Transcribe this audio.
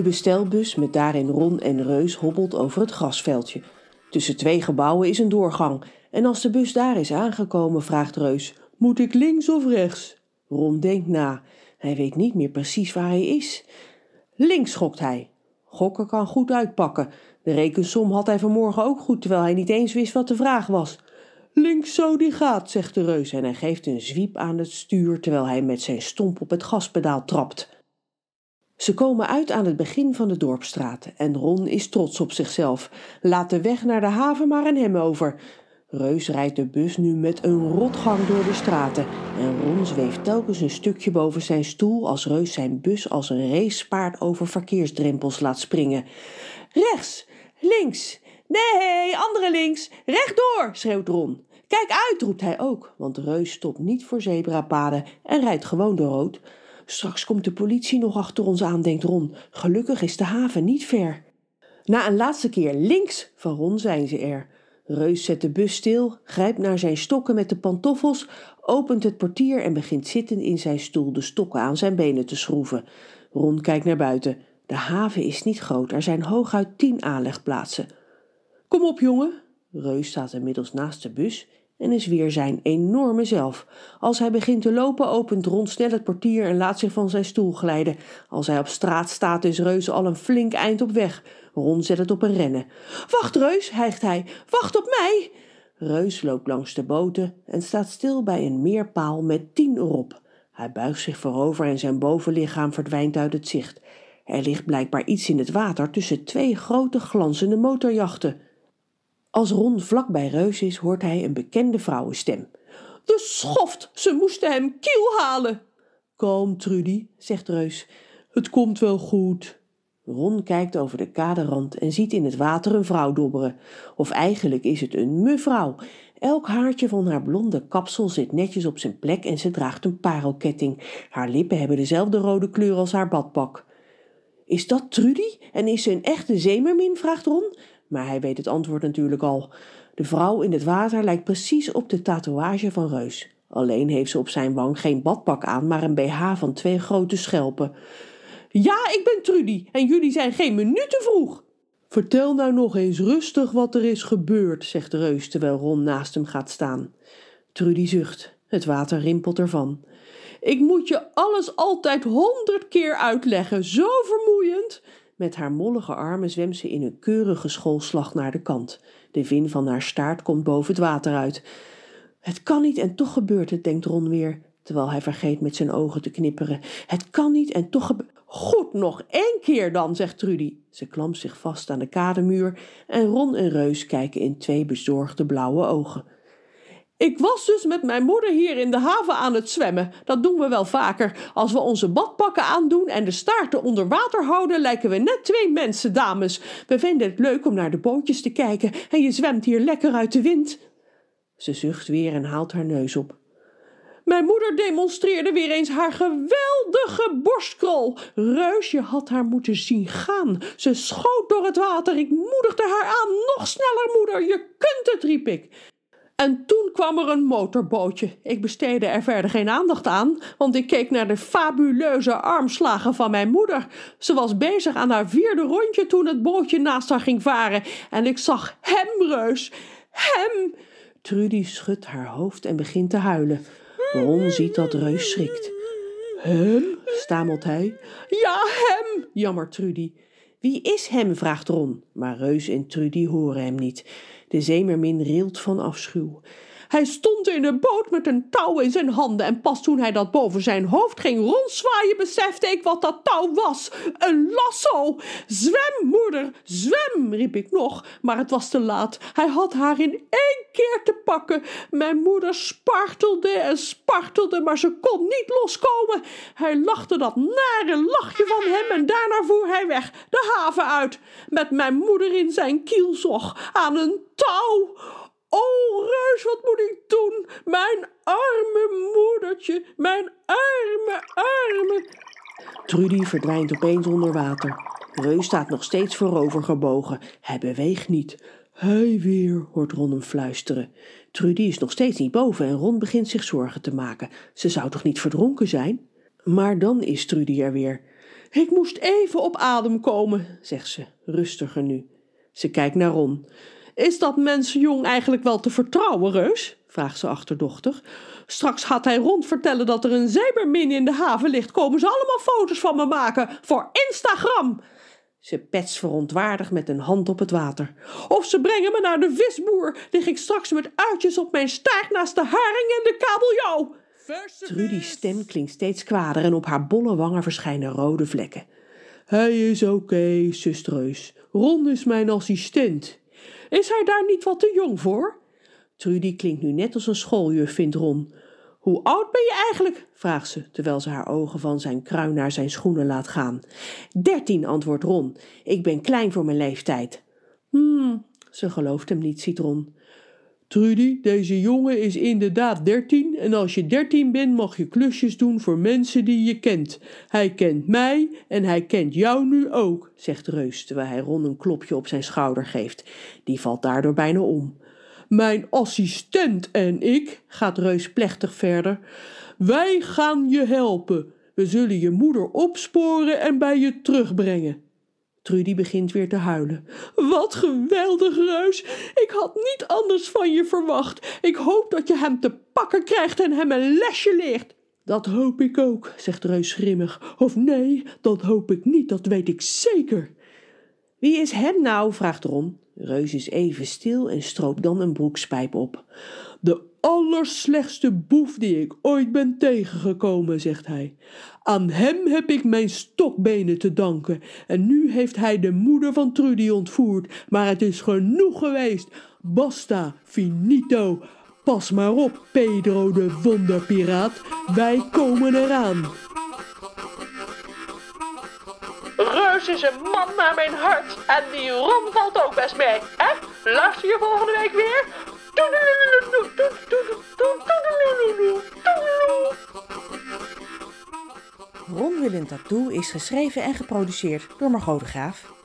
De bestelbus met daarin Ron en Reus hobbelt over het grasveldje. Tussen twee gebouwen is een doorgang en als de bus daar is aangekomen vraagt Reus: Moet ik links of rechts? Ron denkt na. Hij weet niet meer precies waar hij is. Links gokt hij. Gokken kan goed uitpakken. De rekensom had hij vanmorgen ook goed, terwijl hij niet eens wist wat de vraag was. Links zo die gaat, zegt de reus en hij geeft een zwiep aan het stuur terwijl hij met zijn stomp op het gaspedaal trapt. Ze komen uit aan het begin van de dorpstraat en Ron is trots op zichzelf. Laat de weg naar de haven maar aan hem over. Reus rijdt de bus nu met een rotgang door de straten en Ron zweeft telkens een stukje boven zijn stoel als Reus zijn bus als een racepaard over verkeersdrempels laat springen. Rechts, links, nee, andere links, rechtdoor, schreeuwt Ron. Kijk uit, roept hij ook, want Reus stopt niet voor zebrapaden en rijdt gewoon door rood. Straks komt de politie nog achter ons aan, denkt Ron. Gelukkig is de haven niet ver. Na een laatste keer links van Ron zijn ze er. Reus zet de bus stil, grijpt naar zijn stokken met de pantoffels, opent het portier en begint zittend in zijn stoel de stokken aan zijn benen te schroeven. Ron kijkt naar buiten. De haven is niet groot, er zijn hooguit tien aanlegplaatsen. Kom op, jongen. Reus staat inmiddels naast de bus en is weer zijn enorme zelf. Als hij begint te lopen, opent Ron snel het portier en laat zich van zijn stoel glijden. Als hij op straat staat, is Reus al een flink eind op weg. Ron zet het op een rennen. Wacht, Reus, hijgt hij. Wacht op mij! Reus loopt langs de boten en staat stil bij een meerpaal met tien erop. Hij buigt zich voorover en zijn bovenlichaam verdwijnt uit het zicht. Er ligt blijkbaar iets in het water tussen twee grote glanzende motorjachten. Als Ron vlak bij Reus is, hoort hij een bekende vrouwenstem. De schoft, ze moesten hem kiel halen. Kom, Trudy, zegt Reus. Het komt wel goed. Ron kijkt over de kaderrand en ziet in het water een vrouw dobberen. Of eigenlijk is het een mevrouw. Elk haartje van haar blonde kapsel zit netjes op zijn plek en ze draagt een parelketting. Haar lippen hebben dezelfde rode kleur als haar badpak. Is dat Trudy en is ze een echte zeemermin? vraagt Ron. Maar hij weet het antwoord natuurlijk al. De vrouw in het water lijkt precies op de tatoeage van Reus. Alleen heeft ze op zijn wang geen badpak aan, maar een BH van twee grote schelpen. Ja, ik ben Trudy en jullie zijn geen minuut te vroeg. Vertel nou nog eens rustig wat er is gebeurd, zegt Reus terwijl Ron naast hem gaat staan. Trudy zucht. Het water rimpelt ervan. Ik moet je alles altijd honderd keer uitleggen, zo vermoeiend. Met haar mollige armen zwemt ze in een keurige schoolslag naar de kant. De vin van haar staart komt boven het water uit. Het kan niet en toch gebeurt het, denkt Ron weer, terwijl hij vergeet met zijn ogen te knipperen. Het kan niet en toch gebeurt. Goed, nog één keer dan, zegt Trudy. Ze klampt zich vast aan de kademuur en Ron en Reus kijken in twee bezorgde blauwe ogen. Ik was dus met mijn moeder hier in de haven aan het zwemmen. Dat doen we wel vaker. Als we onze badpakken aandoen en de staarten onder water houden, lijken we net twee mensen, dames. We vinden het leuk om naar de bootjes te kijken en je zwemt hier lekker uit de wind. Ze zucht weer en haalt haar neus op. Mijn moeder demonstreerde weer eens haar geweldige borstkrol. Reusje had haar moeten zien gaan. Ze schoot door het water. Ik moedigde haar aan. Nog sneller, moeder, je kunt het, riep ik. En toen kwam er een motorbootje. Ik besteedde er verder geen aandacht aan, want ik keek naar de fabuleuze armslagen van mijn moeder. Ze was bezig aan haar vierde rondje toen het bootje naast haar ging varen. En ik zag hem, reus. Hem! Trudy schudt haar hoofd en begint te huilen. Ron ziet dat Reus schrikt. Hem? stamelt hij. Ja, hem, jammert Trudy. Wie is hem? vraagt Ron, maar Reus en Trudy horen hem niet. De zeemermin rilt van afschuw. Hij stond in een boot met een touw in zijn handen en pas toen hij dat boven zijn hoofd ging rondzwaaien besefte ik wat dat touw was. Een lasso! Zwem, moeder, zwem, riep ik nog, maar het was te laat. Hij had haar in één keer te pakken. Mijn moeder spartelde en spartelde, maar ze kon niet loskomen. Hij lachte dat nare lachje van hem en daarna voer hij weg, de haven uit, met mijn moeder in zijn kielzog aan een touw. Oh, wat moet ik doen? Mijn arme moedertje, mijn arme, arme. Trudy verdwijnt opeens onder water. Reus staat nog steeds voorover gebogen. Hij beweegt niet. Hij weer, hoort Ron hem fluisteren. Trudy is nog steeds niet boven en Ron begint zich zorgen te maken. Ze zou toch niet verdronken zijn? Maar dan is Trudy er weer. Ik moest even op adem komen, zegt ze, rustiger nu. Ze kijkt naar Ron. Is dat mensenjong eigenlijk wel te vertrouwen, Reus? vraagt ze achterdochtig. Straks gaat hij rond vertellen dat er een zeemermin in de haven ligt. Komen ze allemaal foto's van me maken voor Instagram. Ze petst verontwaardigd met een hand op het water. Of ze brengen me naar de visboer. Lig ik straks met uitjes op mijn staart naast de haring en de kabeljauw. Trudy's stem klinkt steeds kwader en op haar bolle wangen verschijnen rode vlekken. Hij is oké, okay, zustreus. Ron is mijn assistent. Is hij daar niet wat te jong voor? Trudy klinkt nu net als een schooljuf, vindt Ron. Hoe oud ben je eigenlijk? vraagt ze, terwijl ze haar ogen van zijn kruin naar zijn schoenen laat gaan. Dertien, antwoordt Ron. Ik ben klein voor mijn leeftijd. Hmm, ze gelooft hem niet, ziet Ron. Trudy, deze jongen is inderdaad dertien en als je dertien bent mag je klusjes doen voor mensen die je kent. Hij kent mij en hij kent jou nu ook, zegt Reus, terwijl hij Ron een klopje op zijn schouder geeft. Die valt daardoor bijna om. Mijn assistent en ik, gaat Reus plechtig verder, wij gaan je helpen. We zullen je moeder opsporen en bij je terugbrengen. Trudy begint weer te huilen. Wat geweldig, Reus. Ik had niet anders van je verwacht. Ik hoop dat je hem te pakken krijgt en hem een lesje leert. Dat hoop ik ook, zegt Reus grimmig. Of nee, dat hoop ik niet, dat weet ik zeker. Wie is hem nou? vraagt Ron. Reus is even stil en stroopt dan een broekspijp op. De allerslechtste boef die ik ooit ben tegengekomen, zegt hij. Aan hem heb ik mijn stokbenen te danken. En nu heeft hij de moeder van Trudy ontvoerd. Maar het is genoeg geweest. Basta, finito. Pas maar op, Pedro de wonderpiraat. Wij komen eraan. Reus is een man naar mijn hart. En die Ron valt ook best mee. Hè? Luister je volgende week weer? Ron Willem Tattoo is geschreven en geproduceerd door Margot de Graaf.